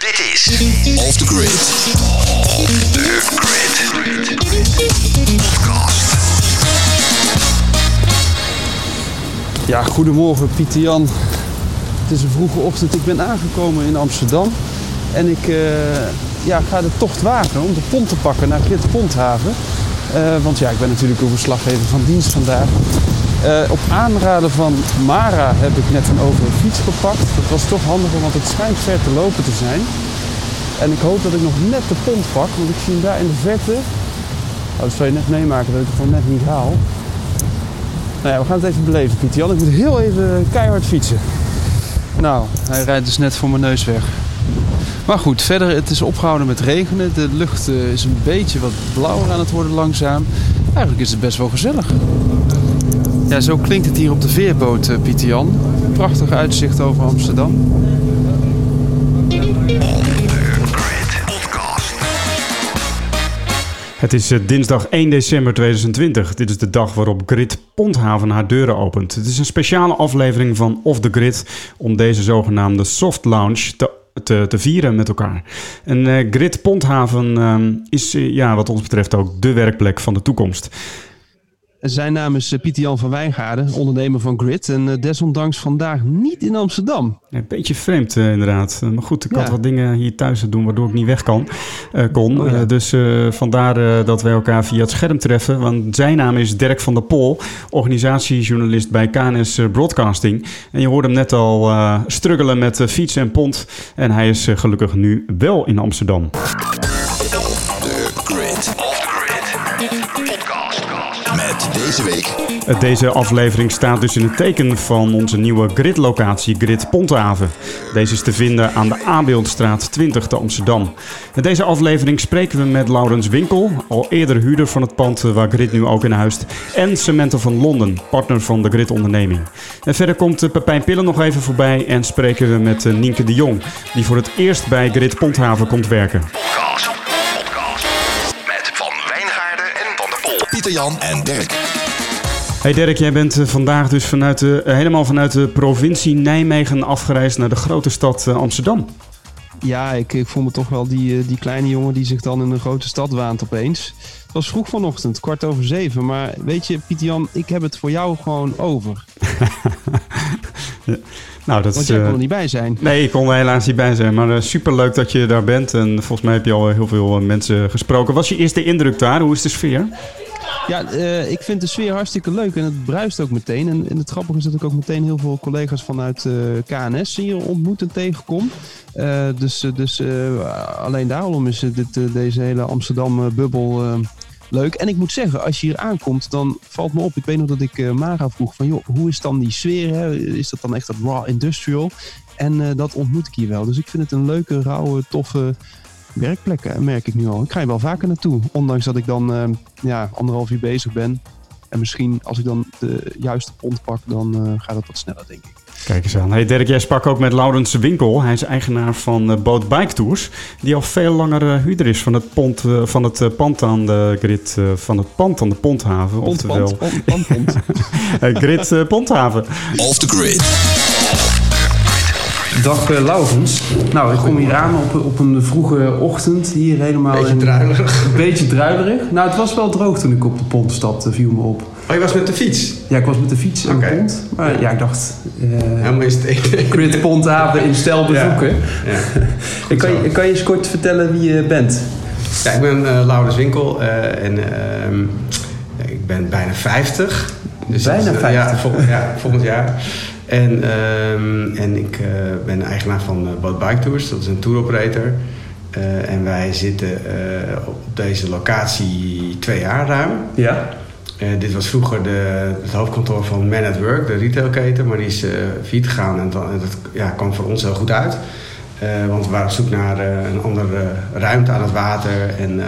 Dit is Off the Grid. Off the Grid. Podcast. Ja, goedemorgen Pieter Jan. Het is een vroege ochtend. Ik ben aangekomen in Amsterdam. En ik eh, ja, ga de tocht wagen om de pont te pakken naar Grit Ponthaven. Eh, want ja, ik ben natuurlijk een verslaggever van dienst vandaag. Eh, op aanraden van Mara heb ik net een over fiets gepakt. Dat was toch handiger, want het schijnt ver te lopen te zijn. En ik hoop dat ik nog net de pont pak, want ik zie hem daar in de verte. Nou, dat zal je net meemaken dat ik het dan net niet haal. Nou ja, we gaan het even beleven, Pieter Jan. Ik moet heel even keihard fietsen. Nou, hij rijdt dus net voor mijn neus weg. Maar goed, verder, het is opgehouden met regenen. De lucht eh, is een beetje wat blauwer aan het worden langzaam. Eigenlijk is het best wel gezellig. Ja, zo klinkt het hier op de veerboot, eh, Pieter Jan. Prachtig uitzicht over Amsterdam. Het is eh, dinsdag 1 december 2020. Dit is de dag waarop Grid Ponthaven haar deuren opent. Het is een speciale aflevering van Off the Grid om deze zogenaamde soft launch te, te, vieren met elkaar. En eh, Grid Ponthaven ehm, is ja, wat ons betreft ook de werkplek van de toekomst. Zijn naam is eh, Pieter Jan van Wijngaarden, ondernemer van Grid. En eh, desondanks vandaag niet in Amsterdam. Een beetje vreemd eh, inderdaad. Maar goed, ik had wat dingen hier thuis te doen waardoor ik niet weg kan, kon. Oh ja. Dus vandaar dat wij elkaar via het scherm treffen. Want zijn naam is Dirk van der Pol, organisatiejournalist bij KNS Broadcasting. En je hoorde hem net al struggelen met fiets en pont. En hij is gelukkig nu wel in Amsterdam. Deze week Deze aflevering staat dus in het teken van onze nieuwe gridlocatie Grid Ponthaven. Deze is te vinden aan de Abeeldstraat 20 te Amsterdam. In deze aflevering spreken we met Laurens Winkel, al eerder huurder van het pand eh, waar Grid nu ook in huist, en Cemento van Londen, partner van de Grid onderneming. En verder komt eh, Pepijn Pillen nog even voorbij en spreken we met eh, Nienke de Jong, die voor het eerst bij Grid Ponthaven komt werken. podcast. Podcast. Met Van Wijngaarden en Van der Pol. Pieter Jan en Dirk. Hey Dirk, jij bent eh, vandaag dus vanuit de, eh, helemaal vanuit de provincie Nijmegen afgereisd naar de grote stad eh, Amsterdam. Ja, ik, ik voel me toch wel die, die kleine jongen die zich dan in een grote stad waant opeens. Het was vroeg vanochtend, kwart over zeven. Maar weet je, Pieter Jan, ik heb het voor jou gewoon over. Nou, dat Want is, jij kon er niet bij zijn. Nee, ik kon er helaas niet bij zijn. Maar super leuk dat je daar bent. En volgens mij heb je al heel veel mensen gesproken. Wat is je eerste indruk daar? Hoe is de sfeer? Ja, eh, ik vind de sfeer hartstikke leuk en het bruist ook meteen. En, het grappige is dat ik ook meteen heel veel collega's vanuit eh, KNS hier ontmoet en tegenkom. Eh, dus eh, dus eh, alleen daarom is eh, dit, eh, deze hele Amsterdam-bubbel eh, leuk. En ik moet zeggen, als je hier aankomt, dan valt me op. Ik weet nog dat ik eh, Mara vroeg van, joh, hoe is dan die sfeer? Hè? Is dat dan echt dat raw industrial? En eh, dat ontmoet ik hier wel. Dus ik vind het een leuke, rauwe, toffe werkplek, eh, merk ik nu al. Ik ga hier wel vaker naartoe. Ondanks dat ik dan eh, ja, anderhalf uur bezig ben. En misschien als ik dan de juiste pont pak, dan eh, gaat het wat sneller, denk ik. Kijk eens aan. Hey Dirk, jij sprak ook met Laurens Winkel. Hij is eigenaar van uh, Boat Bike Tours. Die al veel langer eh, huurder is van het, pont, van het eh, pand aan de grid. van het pand aan de Ponthaven. Pont, oftewel, pont, pont, pont, pont. grid Ponthaven. Off the Grid. Dag uh, Laurens. Nou, ik kom hier aan op, op een vroege ochtend. Hier helemaal Beetje druilerig. Een beetje druilerig. Nou, het was wel droog toen ik op de pont stapte, viel me op. Oh, je was met de fiets? Ja, ik was met de fiets aan de pont. Maar ja, ik dacht... eh Helemaal is het Ponthaven in stijl bezoeken. Ja. Ik kan, je, kan je eens kort vertellen wie je bent? ja, ik ben eh Laurens Winkel en ehm, ik ben bijna 50. Dus Bijna dat is, eh, 50? Ja, volgend, ja, volgend jaar. En, ehm, en ik eh, ben eigenaar van uh, Boat Bike Tours, dat is een tour operator. Eh, en wij zitten eh, op deze locatie twee jaar ruim. Ja. Eh, dit was vroeger de, het hoofdkantoor van Man at Work, de retailketen, maar die is uh, failliet gegaan en, en dat ja, kwam voor ons heel goed uit. Uh, want we waren op zoek naar een andere ruimte aan het water en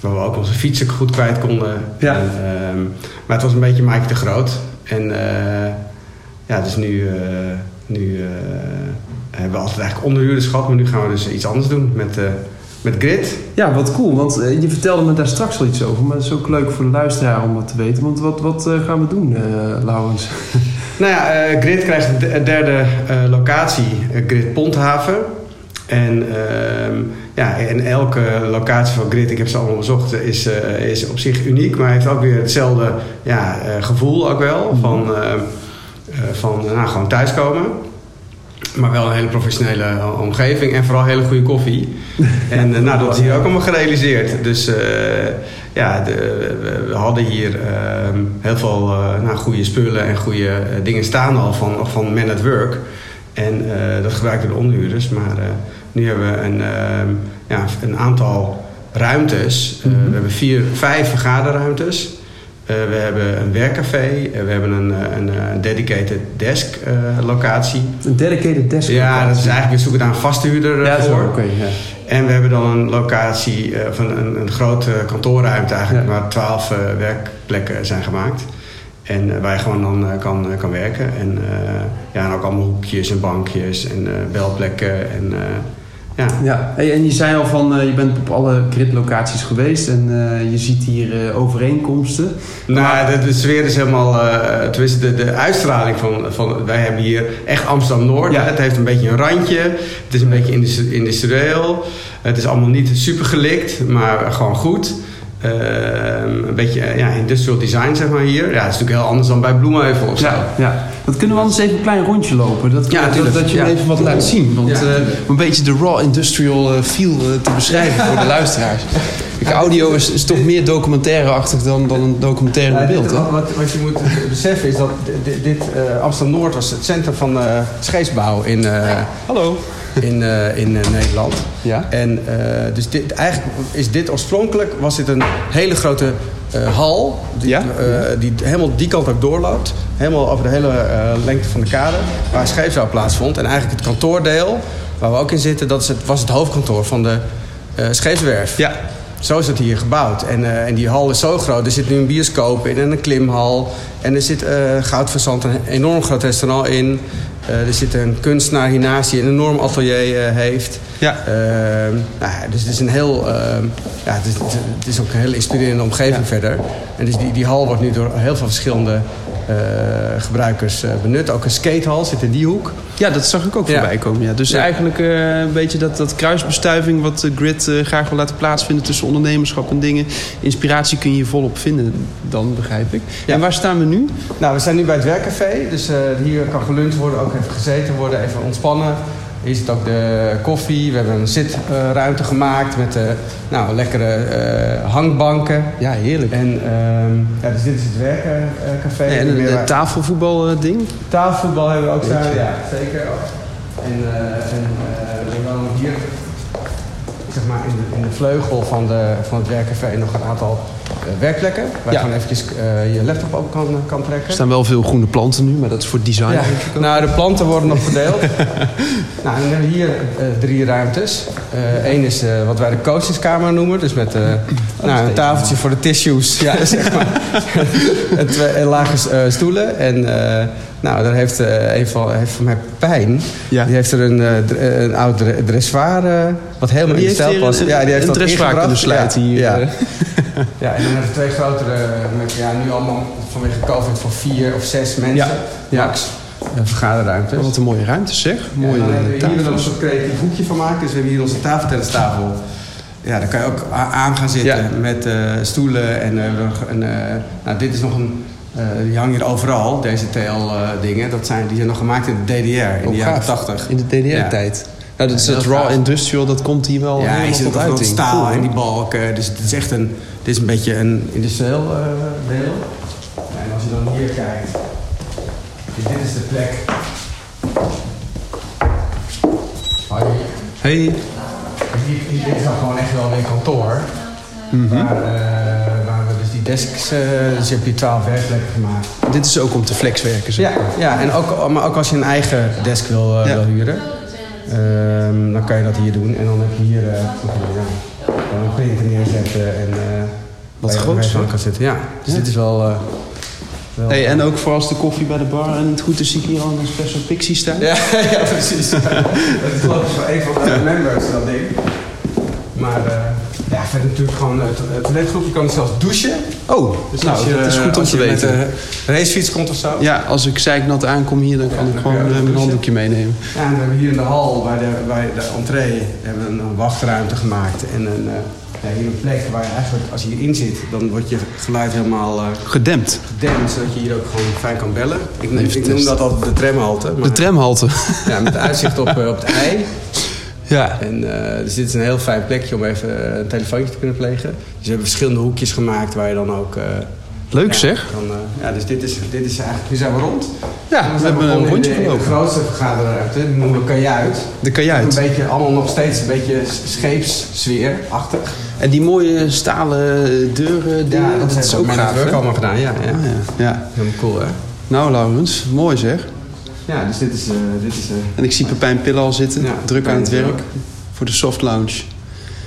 waar we ook onze fietsen goed kwijt konden. Ja. En, maar het was een beetje Mike te groot. En ja, dus nu, nu hebben we altijd eigenlijk onderhuurders gehad, maar nu gaan we dus iets anders doen met met Grid. Ja, wat cool. Want uh, je vertelde me daar straks al iets over. Maar het is ook leuk voor de luisteraar om wat te weten. Want wat, wat uh, gaan we doen, uh, Laurens? nou ja, Grid krijgt een derde locatie, Grid Ponthaven. En, ehm, ja, en elke locatie van Grid, ik heb ze allemaal bezocht, is, eh, is op zich uniek. Maar heeft ook weer hetzelfde ja, eh, gevoel ook wel. Van, ehm, eh, van nou, gewoon thuiskomen. Maar wel een hele professionele omgeving en vooral hele goede koffie. en eh, nou, dat is hier ook allemaal gerealiseerd. Dus eh, ja, de, we, hadden hier ehm, heel veel eh, nou, goede spullen en goede eh, dingen staan al van, van Man at Work. En eh, dat gebruikten de onderhuurders. Maar eh, nu hebben we een, ehm, ja, een aantal ruimtes. Eh, We hebben vier, vijf vergaderruimtes. Eh, we hebben een werkcafé. Eh, we hebben een, eh, een, eh, dedicated desk locatie. Een dedicated desk. Ja, dat is eigenlijk, we zoeken daar een vasthuurder Ja, voor. oké. ja. En we hebben dan een locatie van een, een grote kantoorruimte eigenlijk, Ja. waar twaalf werkplekken zijn gemaakt. En waar je gewoon dan kan, kan werken. En, ja, en ook allemaal hoekjes en bankjes en belplekken. En, ja. Ja, hey, en je zei al van eh, je bent op alle gridlocaties geweest en eh, je ziet hier eh, overeenkomsten. Nou, de, de sfeer is helemaal... tenminste, de, de uitstraling van, van... Wij hebben hier echt Amsterdam-Noord. Ja. Het heeft een beetje een randje. Het is een beetje industri- industrieel. Het is allemaal niet super gelikt, maar gewoon goed. Ehm, een beetje eh, ja, industrial design, zeg maar, hier. Ja, het is natuurlijk heel anders dan bij Bloemheuvel of zo. Ja, ja. Dat kunnen we anders even een klein rondje lopen. Dat, Ja, dat, dat je Ja. even wat laat zien. Want Ja, eh, om een beetje de raw industrial eh, feel te beschrijven voor de luisteraars. Kijk, audio is, is toch meer documentaire-achtig dan, dan een documentaire dit- beeld. hè? wat, wat, je moet beseffen is dat dit, dit Amsterdam-Noord was het centrum van eh scheepsbouw in, eh, Hallo. In, eh, in eh, Nederland. Ja. En eh, dus dit, eigenlijk is dit oorspronkelijk was dit een hele grote hal. Die, Ja? die helemaal die kant ook doorloopt. Helemaal over de hele lengte van de kade. Waar scheepsbouw plaatsvond. En eigenlijk het kantoordeel, waar we ook in zitten, dat is het, was het hoofdkantoor van de scheepswerf. Ja. Zo is het hier gebouwd. En, en die hal is zo groot. Er zit nu een bioscoop in en een klimhal. En er zit eh Goudverzand, een enorm groot restaurant in. Eh, er zit een kunstenaar hiernaast die een enorm atelier eh, heeft. Ja. Ehm, nou, dus het is een heel... ehm, ja, het is, het is ook een heel inspirerende omgeving Ja. verder. En dus die, die hal wordt nu door heel veel verschillende gebruikers eh, benut. Ook een skatehal zit in die hoek. Ja, dat zag ik ook Ja. voorbij komen. Ja. Dus Ja. eigenlijk eh, een beetje dat, dat kruisbestuiving wat de Grid eh, graag wil laten plaatsvinden tussen ondernemerschap en dingen. Inspiratie kun je hier volop vinden, dan begrijp ik. Ja. En waar staan we nu? Nou, we zijn nu bij het werkcafé. Dus eh, hier kan geluncht worden, ook even gezeten worden, even ontspannen. Hier zit ook de koffie. We hebben een zitruimte gemaakt met eh, nou, lekkere eh, hangbanken. Ja, heerlijk. En ehm, ja, dus dit is het werkcafé. en een, Weer- een tafelvoetbal eh, ding. Tafelvoetbal hebben we ook staan. Ja, zeker. En, eh, en eh, we hebben hier zeg maar, in, de, in de vleugel van, de, van het werkcafé nog een aantal eh, werkplekken. Waar je gewoon eventjes eh, je laptop open kan, kan trekken. Er staan wel veel groene planten nu, maar dat is voor design. Ja, denk ik ook. nou, de planten worden nog verdeeld. nou, dan hebben we hier eh, drie ruimtes. Eén is eh, wat wij de coachingskamer noemen. Dus met eh, nou, een tafeltje voor de tissues, ja, zeg maar. en twee en lage eh, stoelen. En eh, nou, daar heeft eh, een van, heeft van mij pijn. Ja. Die heeft er een, eh, eh, een oud dre- dressoir, eh, wat helemaal in heeft stijl past. Ja, die heeft een dat dressoir ingebracht. kunnen sluiten ja, hier, Ja. Eh. ja, en dan hebben we twee grotere, met, ja, nu allemaal vanwege COVID voor vier of zes mensen. Ja. Ja. Max. Eh, vergaderruimtes. Wat een mooie ruimte zeg. Mooi. Mooie dan eh, hebben we hier nog een soort creatief hoekje van maken. Dus we hebben hier onze tafeltennistafel. Ja, daar kan je ook aan gaan zitten Ja. met eh, stoelen. En, eh, een, eh, nou, dit is nog een... eh, die hangen hier overal, deze TL-dingen. dat zijn, die zijn nog gemaakt in de DDR, in Oh, de jaren gaaf. 80. In de DDR-tijd. Dat is Ja, het raw industrial, dat komt hier wel Ja, je helemaal ziet tot uiting. het staal Cool, en die balken. Dus het is echt een, dit is een beetje een industrieel eh, deel. Ja, en als je dan hier kijkt, dit is de plek. Hoi. Hey. Hier, hier, is dan gewoon echt wel weer kantoor. Mhm. waar, eh, waar we dus die desks, eh, dus je hebt hier twaalf werkplekken gemaakt. Dit is ook om te flexwerken. zeg Ja, maar. ja en ook, maar ook als je een eigen desk wil, eh, Ja. wil huren, ehm, dan kan je dat hier doen. En dan heb je hier eh, nog een, ja, een printer neerzetten en eh je- groot, van kan zitten. Ja, dus Ja. dit is wel. eh, wel Hey, en ook voor als de koffie bij de bar en niet goed is, zie ik hier al een espresso pixie staan. Ja, ja precies. dat is geloof ik voor een van de members, dat ding. Maar eh, verder natuurlijk gewoon het, toiletgroep. Je kan zelfs douchen. Oh, Dus nou, als je, dat is goed om als te je weten. met de racefiets komt of zo. Ja, als ik zeiknat aankom hier, dan kan ik dan gewoon je eh, mijn handdoekje meenemen. Ja, en we hebben hier in de hal, bij de, bij de entree, hebben we een, wachtruimte gemaakt. En een, eh, ja, hier een plek waar je eigenlijk, als je hierin zit, dan wordt je geluid helemaal eh Gedempt. gedempt. Zodat je hier ook gewoon fijn kan bellen. Ik, noem- ik dat altijd de tramhalte. Maar, De tramhalte. ja, met uitzicht op, eh, op het ei. Ja. En, eh, dus dit is een heel fijn plekje om even een telefoontje te kunnen plegen. Dus we hebben verschillende hoekjes gemaakt waar je dan ook... eh, Leuk ja, zeg. Eh, ja, dus dit is, dit is eigenlijk... Nu zijn we rond. Ja, we zijn hebben een rondje gelopen. De grootste vergaderruimte, die noemen we kajuit. De kajuit. Een beetje, allemaal nog steeds een beetje scheepssfeer-achtig. En die mooie stalen deuren, dingen, dat, is ook gaaf, werk hè? allemaal gedaan, ja. ja. Ah, ja. ja. Helemaal cool, hè? Nou, Laurens, mooi zeg. Ja, dus dit is... eh, dit is eh, En ik zie Pepijn Pillen al zitten, Ja, druk aan het werk. Voor de soft lounge.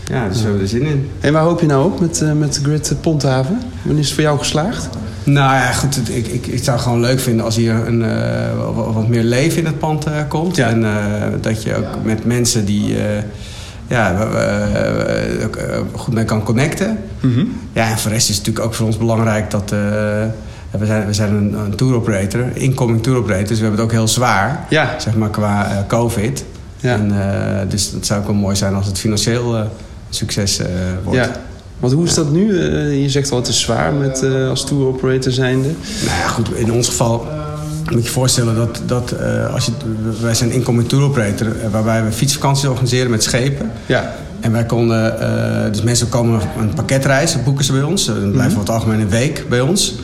ja, dus we hebben er zin in. En waar hoop je nou op met, eh, met de Grid Ponthaven? Wanneer is het voor jou geslaagd? Nou ja, goed. het- Ik, ik, ik zou het gewoon leuk vinden als hier een, eh, wat, meer leven in het pand eh, komt. Ja. En eh, dat je ook met mensen die... eh, ja, we- we- ook, eh, goed mee kan connecten. Ja, en voor de rest is het natuurlijk ook voor ons belangrijk dat... we zijn, we zijn een, een tour operator, incoming tour operator. Dus we hebben het ook heel zwaar, Ja. zeg maar, qua eh, COVID. Ja. En, eh, dus het zou ook wel mooi zijn als het financieel een succes wordt. Ja. Want hoe is dat nu? Je zegt al, het is zwaar met, als tour operator zijnde. Nou ja, goed, in ons geval moet je je voorstellen dat, dat als je, wij zijn incoming tour operator, waarbij we fietsvakanties organiseren met schepen. Ja. En wij konden, dus mensen komen een pakketreis, boeken ze bij ons. Dan blijven we het algemeen een week bij ons.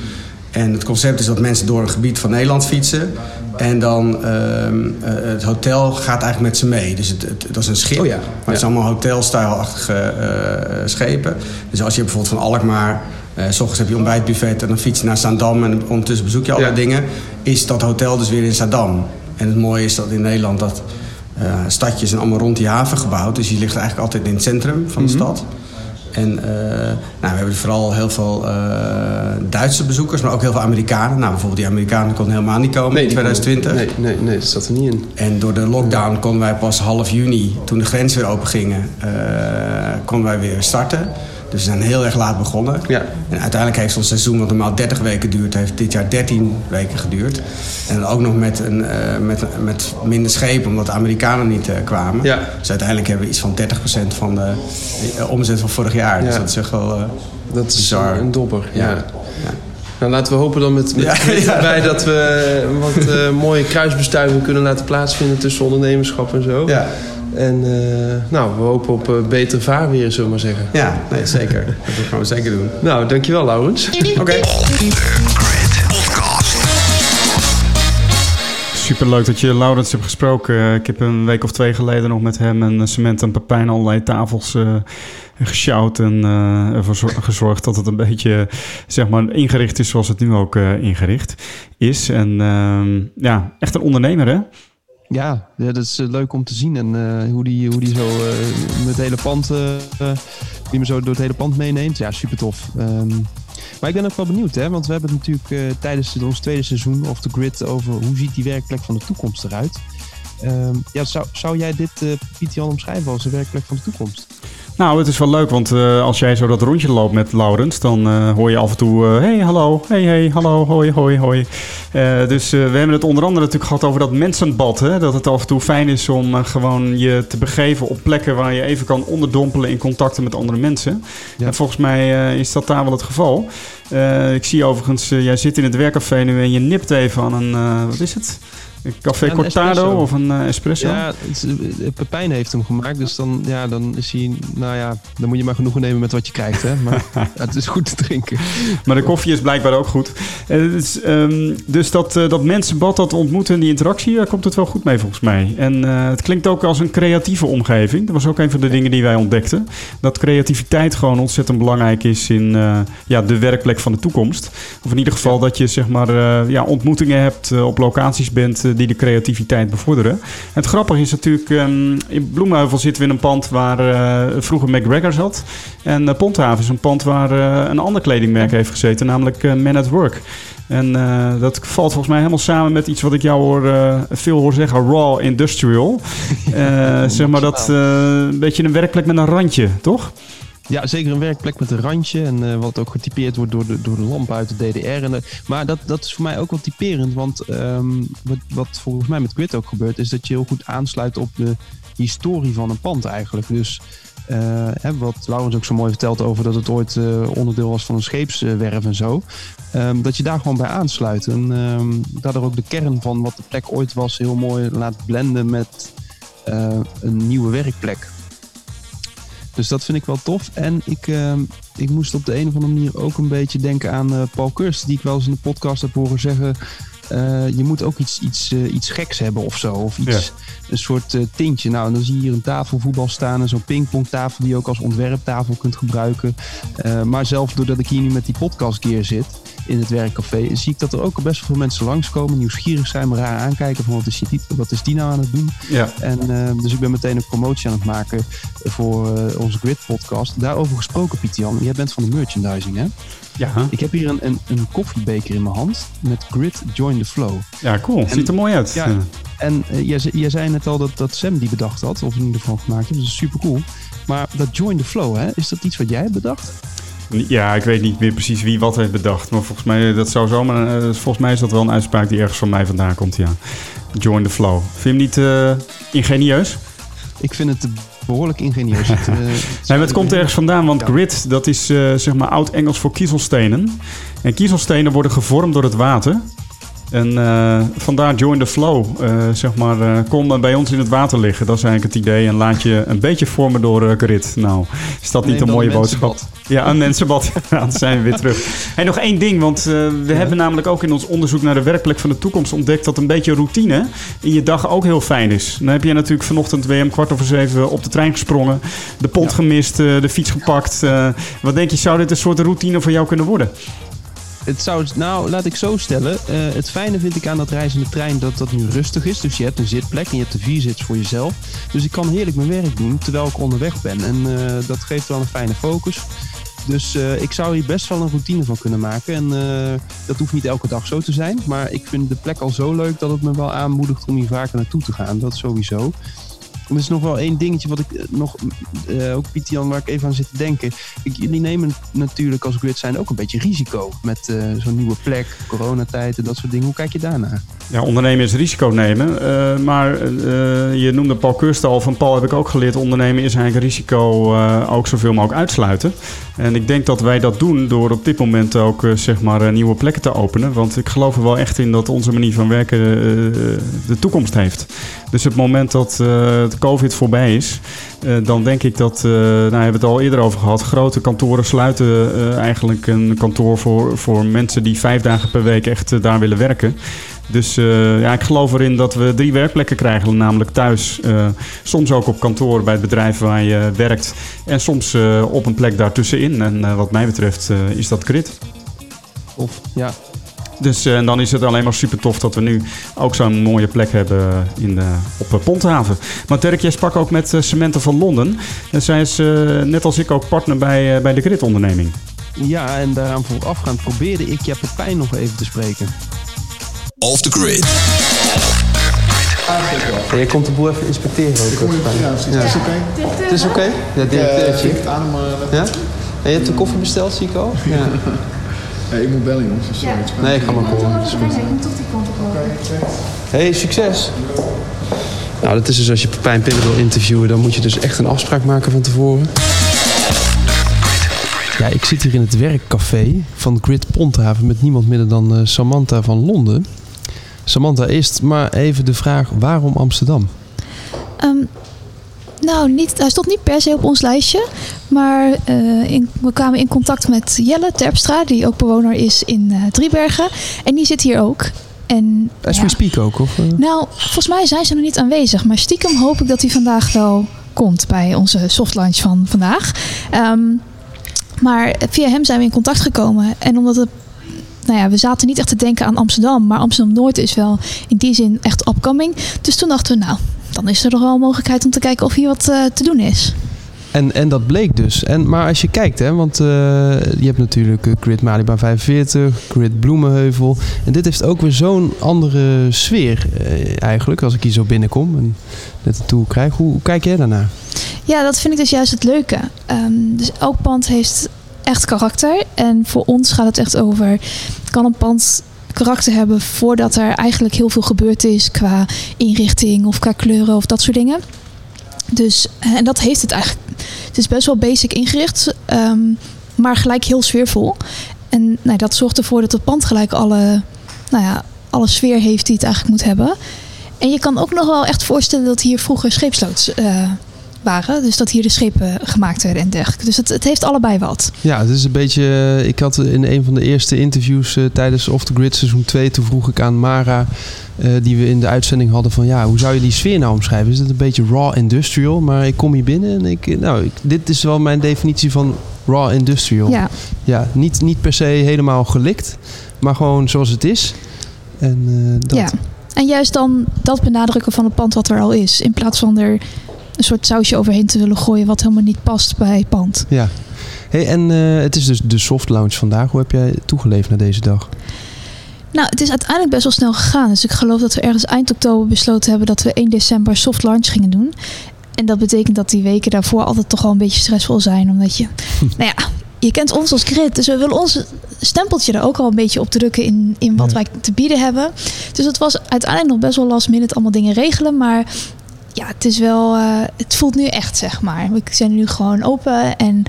En het concept is dat mensen door een gebied van Nederland fietsen. En dan ehm, eh, het hotel gaat eigenlijk met ze mee. Dus het, het- dat is een schip. Oh ja, Maar het is allemaal hotelstijlachtige eh, schepen. Dus als je bijvoorbeeld van Alkmaar... eh, s ochtends heb je ontbijtbuffet en dan fiets je naar Zaandam... en ondertussen bezoek je alle Ja. dingen... is dat hotel dus weer in Zaandam. En het mooie is dat in Nederland dat... stadjes zijn allemaal rond die haven gebouwd. Dus je ligt eigenlijk altijd in het centrum van Mhm. de stad. En eh, nou, we hebben vooral heel veel eh, Duitse bezoekers, maar ook heel veel Amerikanen. Nou, bijvoorbeeld die Amerikanen konden helemaal niet komen in die 2020. Nee, nee, nee, dat zat er niet in. En door de lockdown konden wij pas half juni, toen de grenzen weer open gingen, eh, konden wij weer starten. Dus we zijn heel erg laat begonnen. Ja. En uiteindelijk heeft ons seizoen, wat normaal 30 weken duurt, heeft dit jaar 13 weken geduurd. En dan ook nog met, een, eh, met, met minder schepen, omdat de Amerikanen niet eh, kwamen. Ja. Dus uiteindelijk hebben we iets van 30% van de eh, omzet van vorig jaar. Dus Ja. dat is echt wel... eh, Dat is Bizar. een dobber. Ja. ja. Nou, laten we hopen dan met, met Ja, ja. erbij dat we wat mooie kruisbestuivingen kunnen laten plaatsvinden tussen ondernemerschap en zo. Ja, En eh, nou, we hopen op eh, betere vaarweer, zullen we maar zeggen. ja nee, zeker. Dat gaan we zeker doen. Nou, dankjewel Laurens. Oké. Superleuk dat je Laurens hebt gesproken. Ik heb een week of twee geleden nog met hem en Cement en Pepijn allerlei tafels eh gesjouwd en eh, ervoor zor- gezorgd dat het een beetje zeg maar, ingericht is zoals het nu ook eh, ingericht is. En ehm, ja, echt een ondernemer hè? Ja, dat is eh, leuk om te zien. En eh, hoe, die, hoe die zo eh, met het hele pand, eh, die me zo door het hele pand meeneemt. Ja, super tof. Ehm, maar ik ben ook wel benieuwd, hè, want we hebben het natuurlijk tijdens ons tweede seizoen of The Grid over hoe ziet die werkplek van de toekomst eruit. Ehm, ja, zou, zou jij dit, Piet Jan, omschrijven als de werkplek van de toekomst? Nou, het is wel leuk, want eh, als jij zo dat rondje loopt met Laurens, dan eh, hoor je af en toe: eh, hey, hallo, hey, hey, hallo, hoi, hoi, hoi. Dus we hebben het onder andere natuurlijk gehad over dat mensenbad. Hè? Dat het af en toe fijn is om gewoon je te begeven op plekken waar je even kan onderdompelen in contacten met andere mensen. Ja. En volgens mij is dat daar wel het geval. Ik zie overigens, jij zit in het werkcafé nu en je nipt even aan een, wat is het? Een café Ja, een Cortado of een eh, espresso? Ja, het eh, Pepijn heeft hem gemaakt, dus dan, ja, dan is hij, nou ja, dan moet je maar genoegen nemen met wat je krijgt, hè. Maar ja, het is goed te drinken. Maar de koffie is blijkbaar ook goed. Eh, dus, dus dat, eh, dat mensenbad, dat ontmoeten en die interactie, daar komt het wel goed mee volgens mij. En eh, het klinkt ook als een creatieve omgeving. Dat was ook een van de dingen die wij ontdekten. Dat creativiteit gewoon ontzettend belangrijk is in eh, ja, de werkplek van de toekomst. Of in ieder geval dat je zeg maar, eh, ja, ontmoetingen hebt, eh, op locaties bent eh, die de creativiteit bevorderen. Het grappige is natuurlijk, ehm, in Bloemheuvel zitten we in een pand waar eh, vroeger McGregor zat. En uh, Ponthaven is een pand waar eh, een ander kledingmerk heeft gezeten, namelijk Man at Work. En dat valt volgens mij helemaal samen met iets wat ik jou hoor, veel hoor zeggen, raw industrial. Zeg maar dat een beetje een werkplek met een randje, toch? Ja, zeker een werkplek met een randje. En eh, wat ook getypeerd wordt door de, door de lamp uit de DDR. En, de- maar dat, dat is voor mij ook wel typerend. Want ehm, wat, wat volgens mij met Grid ook gebeurt, is dat je heel goed aansluit op de historie van een pand eigenlijk. Dus eh, hè, wat Laurens ook zo mooi vertelt over dat het ooit eh, onderdeel was van een scheepswerf en zo. Ehm, dat je daar gewoon bij aansluit. En ehm, daardoor ook de kern van wat de plek ooit was heel mooi laat blenden met een nieuwe werkplek. Dus dat vind ik wel tof. En ik, ehm, ik moest op de een of andere manier ook een beetje denken aan eh, Paul Kurs, die ik wel eens in de podcast heb horen zeggen. eh, je moet ook iets, iets, eh, iets geks hebben of zo. Of iets, een soort tintje. Nou, en dan zie je hier een tafelvoetbal staan en zo'n pingpongtafel die je ook als ontwerptafel kunt gebruiken. Maar zelf doordat ik hier nu met die podcast gear zit in het werkcafé, zie ik dat er ook best wel veel mensen langskomen, nieuwsgierig zijn, me raar aankijken van wat is die, wat is die nou aan het doen. Ja. En eh, dus ik ben meteen een promotie aan het maken voor eh, onze Grid podcast. Daarover gesproken, Pieter Jan, jij bent van de merchandising, hè? Ja, Ik heb hier een, een, een koffiebeker in mijn hand met Grid Join the Flow. ja cool. Ziet er mooi uit. Ja. En eh, jij, jij zei net al dat, dat Sam die bedacht had, of in ieder geval gemaakt heeft. Dat is super cool. Maar dat Join the Flow, hè, is dat iets wat jij hebt bedacht? Ja, ik weet niet meer precies wie wat heeft bedacht. Maar volgens mij, dat zou zomaar, eh, volgens mij is dat wel een uitspraak die ergens van mij vandaan komt, ja. Join the flow. Vind je hem niet eh, ingenieus? Ik vind het behoorlijk ingenieus. Het, eh, Nee, het komt ergens vandaan, want Ja. grit, dat is eh, zeg maar oud-Engels voor kiezelstenen. En kiezelstenen worden gevormd door het water. En eh, vandaar join the flow, eh, zeg maar, eh, kom bij ons in het water liggen. Dat is eigenlijk het idee. En laat je een beetje vormen door grit. Nou, is dat niet een mooie een boodschap? Ja, een mensenbad. Dan zijn we weer terug. En nog één ding, want we hebben namelijk ook in ons onderzoek naar de werkplek van de toekomst ontdekt dat een beetje routine in je dag ook heel fijn is. Dan heb je natuurlijk vanochtend WM kwart over zeven op de trein gesprongen, de pont gemist, de fiets gepakt. Wat denk je, zou dit een soort routine voor jou kunnen worden? Het zou, nou, laat ik zo stellen. eh, het fijne vind ik aan dat reizen in de trein dat dat nu rustig is. Dus je hebt een zitplek en je hebt de vier zits voor jezelf. Dus ik kan heerlijk mijn werk doen terwijl ik onderweg ben. En eh, dat geeft wel een fijne focus. Dus eh, ik zou hier best wel een routine van kunnen maken. En dat hoeft niet elke dag zo te zijn. Maar ik vind de plek al zo leuk dat het me wel aanmoedigt om hier vaker naartoe te gaan. Dat sowieso. Er is nog wel één dingetje wat ik eh, nog, eh, ook Pieter Jan, waar ik even aan zit te denken. Ik, jullie nemen natuurlijk als grid zijn ook een beetje risico met eh, zo'n nieuwe plek, coronatijd en dat soort dingen. Hoe kijk je daarnaar? Ja, ondernemen is risico nemen. maar je noemde Paul Kurst al. Van Paul heb ik ook geleerd. Ondernemen is eigenlijk risico ook zoveel mogelijk uitsluiten. En ik denk dat wij dat doen door op dit moment ook zeg maar nieuwe plekken te openen. Want ik geloof er wel echt in dat onze manier van werken de toekomst heeft. Dus het moment dat het COVID voorbij is, eh, dan denk ik dat, eh, nou hebben we het al eerder over gehad, grote kantoren sluiten eh, eigenlijk een kantoor voor, voor mensen die vijf dagen per week echt daar willen werken. Dus ja, ik geloof erin dat we drie werkplekken krijgen, namelijk thuis, soms ook op kantoor bij het bedrijf waar je werkt en soms op een plek daartussenin. En wat mij betreft is dat grid. Of ja, Dus eh, en dan is het alleen maar super tof dat we nu ook zo'n mooie plek hebben in de, op eh, Ponthaven. Maar Dirk, jij sprak ook met uh, Cementen van Londen. En zij is eh, net als ik ook partner bij, uh, bij de Grid-onderneming. ja, en daaraan voorafgaand probeerde ik Jeppe Pijn nog even te spreken. Off the grid. Ja, jij komt de boel even inspecteren ook. Ja, precies. Het is oké. Het is oké? Ja, Eh, ik het adem, eh, Ja? En je hebt de koffie besteld, zie ik al? Ja. Ja, ik moet bellen jongens. Dus. Nee, ga maar komen. Dat is goed. Ik moet toch die kant op lopen. Hey, succes! Nou, dat is dus als je Pepijn Pillen wil interviewen, dan moet je dus echt een afspraak maken van tevoren. Ja, ik zit hier in het werkcafé van Grid Ponthaven met niemand minder dan eh, Samantha van Londen. Samantha, eerst maar even de vraag, waarom Amsterdam? Ehm, nou, niet, hij stond niet per se op ons lijstje. Maar eh, in, we kwamen in contact met Jelle Terpstra, die ook bewoner is in eh, Driebergen. En die zit hier ook. En, As ja, we speak ook, of? eh? Nou, volgens mij zijn ze nog niet aanwezig. Maar stiekem hoop ik dat hij vandaag wel komt bij onze soft lunch van vandaag. Ehm, maar via hem zijn we in contact gekomen. En omdat het. Nou ja, we zaten niet echt te denken aan Amsterdam. Maar Amsterdam-Noord is wel in die zin echt upcoming. Dus toen dachten we, nou, dan is er toch wel een mogelijkheid om te kijken of hier wat eh, te doen is. En, en dat bleek dus. En, maar als je kijkt, hè, want eh, je hebt natuurlijk eh, Grid Malibaan 45, Grid Bloemenheuvel. En dit heeft ook weer zo'n andere sfeer eigenlijk, als ik hier zo binnenkom en net een tour krijg. Hoe, hoe kijk jij daarnaar? Ja, dat vind ik dus juist het leuke. Ehm, dus elk pand heeft echt karakter. En voor ons gaat het echt over... kan een pand karakter hebben voordat er eigenlijk heel veel gebeurd is... qua inrichting of qua kleuren of dat soort dingen. Dus, en dat heeft het eigenlijk. Het is best wel basic ingericht, ehm, maar gelijk heel sfeervol. En nou, dat zorgt ervoor dat het pand gelijk alle, nou ja, alle sfeer heeft die het eigenlijk moet hebben. En je kan ook nog wel echt voorstellen dat hier vroeger scheepsloods uh, waren. Dus dat hier de schepen gemaakt werden en dergelijke. Dus het, het heeft allebei wat. Ja, het is een beetje... eh, Ik had in een van de eerste interviews uh, tijdens Off the Grid seizoen 2... toen vroeg ik aan Mara, uh, die we in de uitzending hadden... van ja, hoe zou je die sfeer nou omschrijven? Is het een beetje raw industrial? Maar ik kom hier binnen en ik... Nou, ik, dit is wel mijn definitie van raw industrial. Ja. Ja, niet, niet per se helemaal gelikt, maar gewoon zoals het is. En uh, dat... Ja. En juist dan dat benadrukken van het pand wat er al is. In plaats van er een soort sausje overheen te willen gooien wat helemaal niet past bij het pand. Ja. Hey, en uh, het is dus de soft launch vandaag. Hoe heb jij toegeleefd naar deze dag? Nou, het is uiteindelijk best wel snel gegaan. Dus ik geloof dat we ergens eind oktober besloten hebben dat we 1 december soft launch gingen doen. En dat betekent dat die weken daarvoor altijd toch wel een beetje stressvol zijn. Omdat je, nou ja, je kent ons als grid. Dus we willen ons stempeltje er ook al een beetje op drukken in, in wat ja. wij te bieden hebben. Dus het was uiteindelijk nog best wel last minute allemaal dingen regelen. Maar ja, het is wel, uh, het voelt nu echt, zeg maar. We zijn nu gewoon open en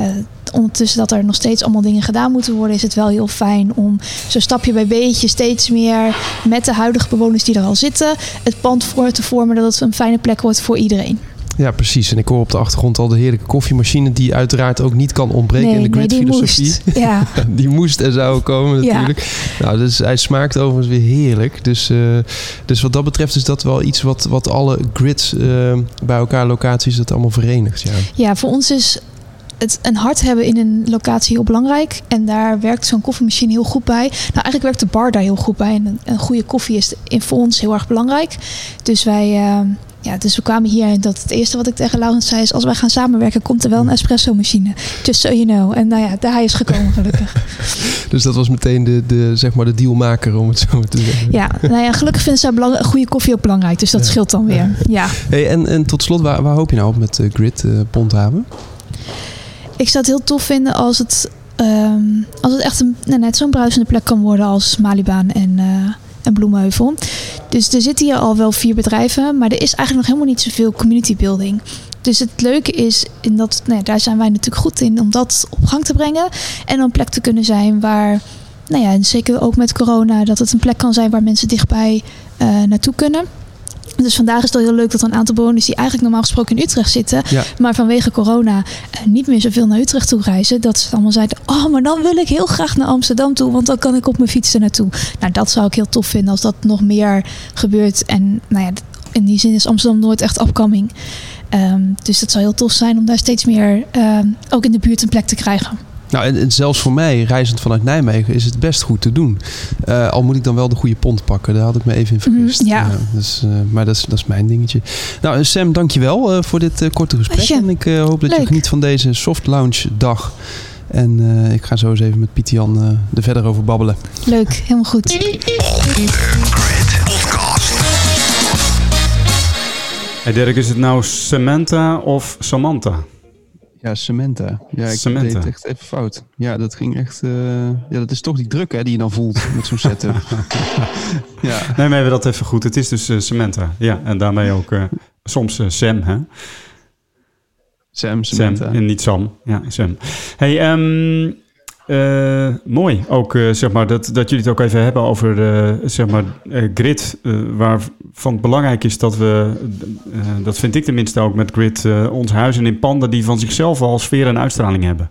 uh, ondertussen dat er nog steeds allemaal dingen gedaan moeten worden, is het wel heel fijn om zo stapje bij beetje steeds meer met de huidige bewoners die er al zitten, het pand voor te vormen dat het een fijne plek wordt voor iedereen. Ja, precies. En ik hoor op de achtergrond al de heerlijke koffiemachine... die uiteraard ook niet kan ontbreken nee, in de grid-filosofie. Nee, die, ja. die moest en zou komen natuurlijk. Ja. Nou, dus hij smaakt overigens weer heerlijk. Dus, uh, dus wat dat betreft is dat wel iets wat, wat alle grids uh, bij elkaar locaties... dat allemaal verenigt. Ja, ja voor ons is het een hart hebben in een locatie heel belangrijk. En daar werkt zo'n koffiemachine heel goed bij. Nou, eigenlijk werkt de bar daar heel goed bij. En een, een goede koffie is in, voor ons heel erg belangrijk. Dus wij... Uh, ja, dus we kwamen hier en dat het eerste wat ik tegen Laurens zei is... als wij gaan samenwerken, komt er wel een espresso-machine. Just so you know. En nou ja, daar hij is gekomen gelukkig. dus dat was meteen de, de, zeg maar de dealmaker, om het zo te zeggen. Ja, nou ja gelukkig vinden zij belang- goede koffie ook belangrijk. Dus dat ja. scheelt dan weer. Ja. Hey, en, en tot slot, waar, waar hoop je nou op met uh, Grid uh, Ponthaven? Ik zou het heel tof vinden als het, um, als het echt een, nou, net zo'n bruisende plek kan worden als Malibaan en... Uh, en Bloemheuvel. Dus er zitten hier al wel vier bedrijven, maar er is eigenlijk nog helemaal niet zoveel community building. Dus het leuke is, in dat, nou ja, daar zijn wij natuurlijk goed in om dat op gang te brengen. En een plek te kunnen zijn waar, nou ja, en zeker ook met corona, dat het een plek kan zijn waar mensen dichtbij uh, naartoe kunnen. Dus vandaag is het wel heel leuk dat er een aantal bewoners die eigenlijk normaal gesproken in Utrecht zitten, ja. maar vanwege corona uh, niet meer zoveel naar Utrecht toe reizen, dat ze allemaal zeiden: Oh, maar dan wil ik heel graag naar Amsterdam toe, want dan kan ik op mijn fiets er naartoe. Nou, dat zou ik heel tof vinden als dat nog meer gebeurt. En nou ja, in die zin is Amsterdam nooit echt upcoming. Um, dus dat zou heel tof zijn om daar steeds meer um, ook in de buurt een plek te krijgen. Nou, en, en, zelfs voor mij, reizend vanuit Nijmegen, is het best goed te doen. Uh, al moet ik dan wel de goede pont pakken. Daar had ik me even in vergist. Mm, ja. Uh, dus, uh, maar dat is, dat is mijn dingetje. Nou, Sam, dankjewel uh, voor dit korte gesprek. Asje. En ik hoop dat Leuk. je geniet van deze soft launch dag. En ik ga zo eens even met Piet Jan er verder over babbelen. Leuk, helemaal goed. Hey Dirk, is het nou Samantha of Samantha? Ja, Samantha. Ja, ik Samantha. deed het echt even fout. Ja, dat ging echt... Uh, ja, dat is toch die druk hè, die je dan voelt met zo'n setup. ja. Nee, maar we hebben dat even goed. Het is dus uh, Samantha. Ja, en daarmee ook uh, soms Sam, hè? Sam, Samantha. Sam en niet Sam. Ja, Sam. Hey, um, uh, mooi ook, uh, zeg maar, dat, dat jullie het ook even hebben over, uh, zeg maar, grid. waarvan belangrijk is dat we, dat vind ik tenminste ook met grid, ons huizen in panden die van zichzelf al sfeer en uitstraling hebben.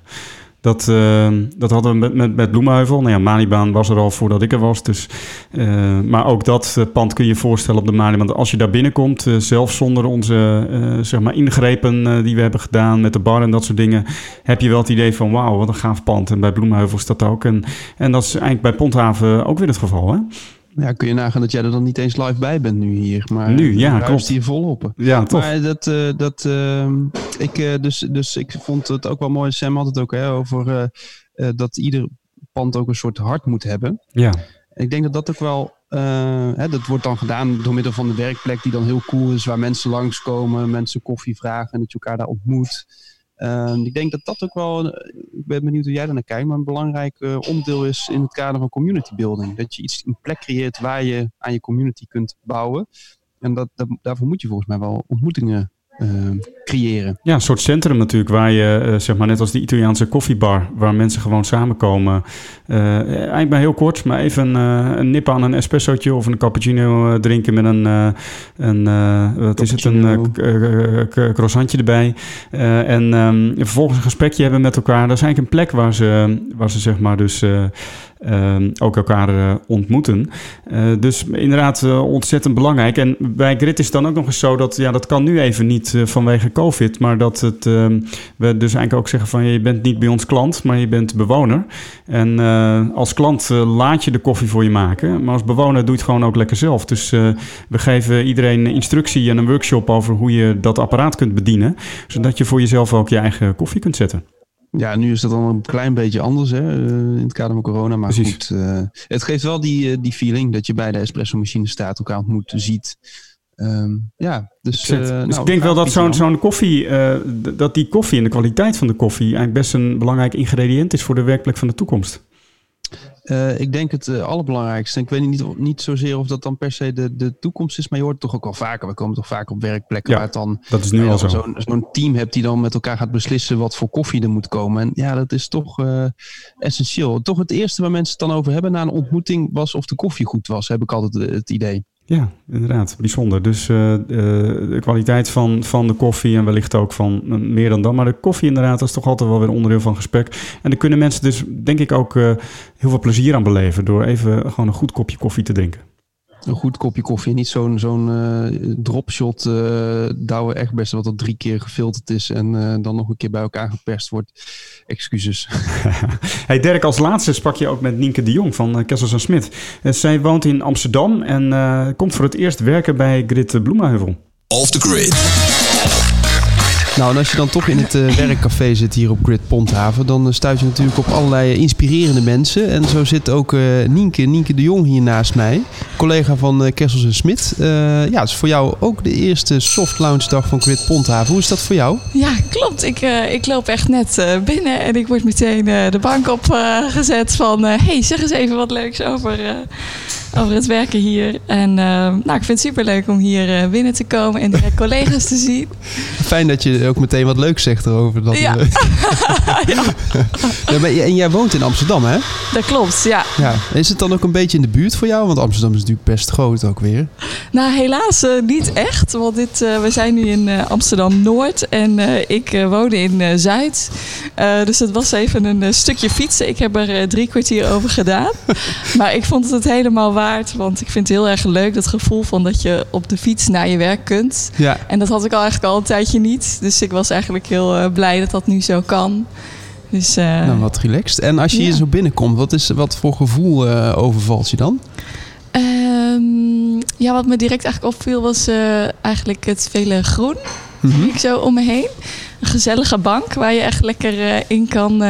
Dat, uh, dat hadden we met, met, met Bloemenheuvel. Nou ja, Malibaan was er al voordat ik er was. Dus, uh, maar ook dat uh, pand kun je voorstellen op de Malibaan. Als je daar binnenkomt, zelfs zonder onze zeg maar ingrepen die we hebben gedaan met de bar en dat soort dingen, heb je wel het idee van wauw, wat een gaaf pand. En bij Bloemenheuvel is dat ook. En, en dat is eigenlijk bij Ponthaven ook weer het geval, hè? Ja, kun je nagaan dat jij er dan niet eens live bij bent nu hier. Maar nu, ja, klopt. hier volop. Ja, toch. Maar dat, uh, dat uh, ik, uh, dus, dus ik vond het ook wel mooi. Sam had het ook hè, over dat ieder pand ook een soort hart moet hebben. Ja. Ik denk dat dat ook wel Eh, hè, dat wordt dan gedaan door middel van de werkplek die dan heel cool is, waar mensen langskomen, mensen koffie vragen en dat je elkaar daar ontmoet. Ehm, ik denk dat dat ook wel, eh, ik ben benieuwd hoe jij daar naar kijkt, maar een belangrijk eh, onderdeel is in het kader van community building. Dat je iets, een plek creëert waar je aan je community kunt bouwen. En dat, daarvoor moet je volgens mij wel ontmoetingen eh, creëren. Ja, een soort centrum natuurlijk, waar je, eh, zeg maar net als die Italiaanse koffiebar, waar mensen gewoon samenkomen. Eh, eigenlijk maar heel kort, maar even eh, een nip aan een espressootje of een cappuccino drinken met een, eh, een wat is het, een croissantje erbij. En ehm, vervolgens een gesprekje hebben met elkaar. Dat is eigenlijk een plek waar ze, waar ze zeg maar dus... eh, ehm, ook elkaar ontmoeten. Dus inderdaad ontzettend belangrijk. En bij Grit is het dan ook nog eens zo dat, ja, dat kan nu even niet vanwege COVID, maar dat het, ehm, we dus eigenlijk ook zeggen van je bent niet bij ons klant, maar je bent bewoner. En eh, als klant eh, laat je de koffie voor je maken, maar als bewoner doe je het gewoon ook lekker zelf. Dus eh, we geven iedereen een instructie en een workshop over hoe je dat apparaat kunt bedienen, zodat je voor jezelf ook je eigen koffie kunt zetten. Ja, nu is dat dan een klein beetje anders hè, in het kader van corona. Maar Precies. goed, het geeft wel die, die feeling dat je bij de espresso machine staat, elkaar ontmoet, ziet. Ehm, ja, dus, eh, dus nou, ik denk wel dat zo'n zo'n koffie, eh, dat die koffie en de kwaliteit van de koffie eigenlijk best een belangrijk ingrediënt is voor de werkplek van de toekomst. Eh, ik denk het allerbelangrijkste. En ik weet niet, niet zozeer of dat dan per se de, de toekomst is, maar je hoort het toch ook wel vaker. We komen toch vaak op werkplekken Ja, waar het dan Dat is nu nou zo. zo'n zo'n team hebt die dan met elkaar gaat beslissen wat voor koffie er moet komen. En ja, dat is toch essentieel. Toch het eerste waar mensen het dan over hebben na een ontmoeting was of de koffie goed was, heb ik altijd het idee. Ja, inderdaad. Bijzonder. Dus eh, de kwaliteit van, van de koffie en wellicht ook van eh, meer dan dat. Maar de koffie inderdaad, is toch altijd wel weer onderdeel van gesprek. En daar kunnen mensen dus denk ik ook eh, heel veel plezier aan beleven... door even gewoon een goed kopje koffie te drinken. Een goed kopje koffie, niet zo'n zo'n eh, dropshot uh, douwe echt wat al drie keer gefilterd is en eh, dan nog een keer bij elkaar geperst wordt. Excuses. hey Dirk, als laatste sprak je ook met Nienke de Jong van Kessels Smit. Uh, zij woont in Amsterdam en uh, komt voor het eerst werken bij Grit Bloemenheuvel. Off the grid. Nou, en als je dan toch in het uh, werkcafé zit hier op Grid Ponthaven, dan uh, stuit je natuurlijk op allerlei inspirerende mensen. En zo zit ook uh, Nienke, Nienke de Jong hier naast mij, collega van uh, Kessels en Smit. ja, het is voor jou ook de eerste soft launch dag van Grid Ponthaven. Hoe is dat voor jou? Ja, klopt. Ik, ik loop echt net binnen en ik word meteen de bank opgezet van... hey, zeg eens even wat leuks over, over het werken hier. En nou, ik vind het superleuk om hier binnen te komen en direct collega's te zien. Fijn dat je ook meteen wat leuks zegt erover. Dat ja. ja. ja en jij woont in Amsterdam, hè? Dat klopt, ja. ja. Is het dan ook een beetje in de buurt voor jou? Want Amsterdam is natuurlijk best groot ook weer. Nou, helaas niet echt. Want dit, we zijn nu in Amsterdam-Noord en ik woon in Zuid. dus het was even een stukje fietsen. Ik heb er drie kwartier over gedaan. maar ik vond het het helemaal waard. Want ik vind het heel erg leuk, dat gevoel van dat je op de fiets naar je werk kunt. Ja. En dat had ik al eigenlijk al een tijdje niet. Dus ik was eigenlijk heel blij dat dat nu zo kan. Dus, uh, nou, wat relaxed. En als je ja. hier zo binnenkomt, wat, is, wat voor gevoel uh, overvalt je dan? Um, ja, wat me direct eigenlijk opviel was uh, eigenlijk het vele groen. Mm -hmm. Ik zo om me heen. Een gezellige bank waar je echt lekker in kan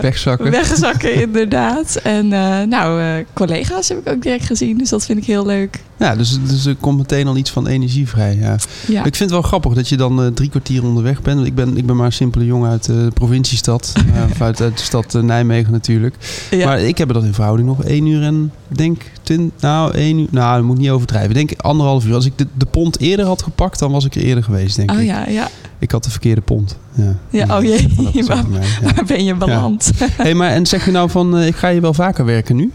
wegzakken. Wegzakken, inderdaad. En nou, collega's heb ik ook direct gezien, dus dat vind ik heel leuk. Ja, dus, dus er komt meteen al iets van energie vrij. Ja. ja. Ik vind het wel grappig dat je dan drie kwartier onderweg bent. Ik ben, ik ben maar een simpele jongen uit de provinciestad. of uit, uit, de stad Nijmegen natuurlijk. Ja. Maar ik heb er dan in verhouding nog één uur en denk... Nou, één uur... Nou, dat moet ik niet overdrijven. Ik denk anderhalf uur. Als ik de, de pont eerder had gepakt, dan was ik er eerder geweest, denk oh, ik. ja, ja. Ik had de verkeerde pont. Ja, ja oh jee, waar, ja. waar ben je beland? Ja. hey, maar en zeg je nou van, ik ga je wel vaker werken nu?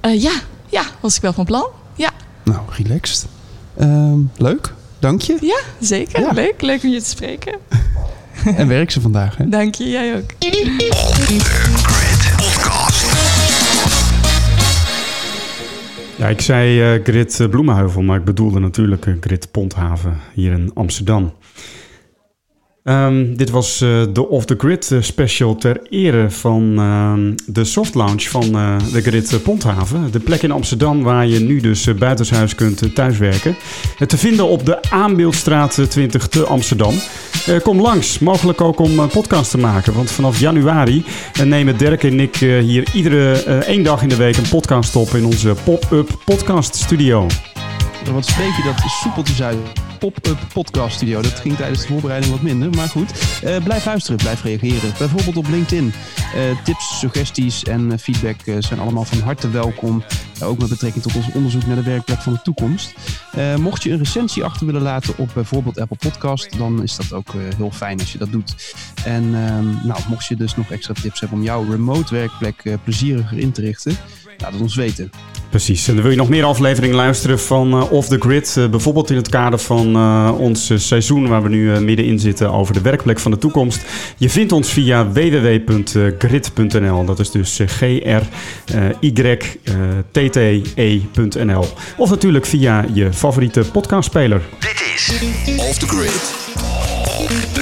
ja, ja, was ik wel van plan. Ja. Nou, relaxed. Um, leuk, dank je. Ja, zeker. Ja. Leuk, leuk om je te spreken. en werk ze vandaag, hè? Dank je, jij ook. Ja, ik zei uh, Grit Bloemenheuvel, maar ik bedoelde natuurlijk uh, Grit Ponthaven hier in Amsterdam. Ehm, dit was eh, de Off the Grid eh, special ter ere van ehm, de soft lounge van eh, de Grid Ponthaven. De plek in Amsterdam waar je nu dus buitenshuis kunt thuiswerken. te vinden op de Aanbeeldstraat 20 te Amsterdam. kom langs, mogelijk ook om podcast te maken. Want vanaf januari nemen Dirk en ik hier iedere één dag in de week een podcast op in onze pop-up podcast studio. Spreek je dat soepeltjes uit? pop-up podcast studio. Dat ging tijdens de voorbereiding wat minder, maar goed. Uh, blijf luisteren, blijf reageren. Bijvoorbeeld op LinkedIn. Uh, tips, suggesties en uh, feedback zijn allemaal van harte welkom. ook met betrekking tot ons onderzoek naar de werkplek van de toekomst. mocht je een recensie achter willen laten op bijvoorbeeld Apple Podcast, dan is dat ook heel fijn als je dat doet. En ehm, nou, mocht je dus nog extra tips hebben om jouw remote werkplek plezieriger in te richten, laat het ons weten. Precies. En wil je nog meer afleveringen luisteren van uh, Off the Grid? Uh, bijvoorbeeld in het kader van uh, ons seizoen waar we nu middenin zitten over de werkplek van de toekomst. Je vindt ons via www.grid.nl. Dat is dus G-R-Y-T-T-E.nl. Of natuurlijk via je favoriete podcastspeler. Dit is Off the Grid.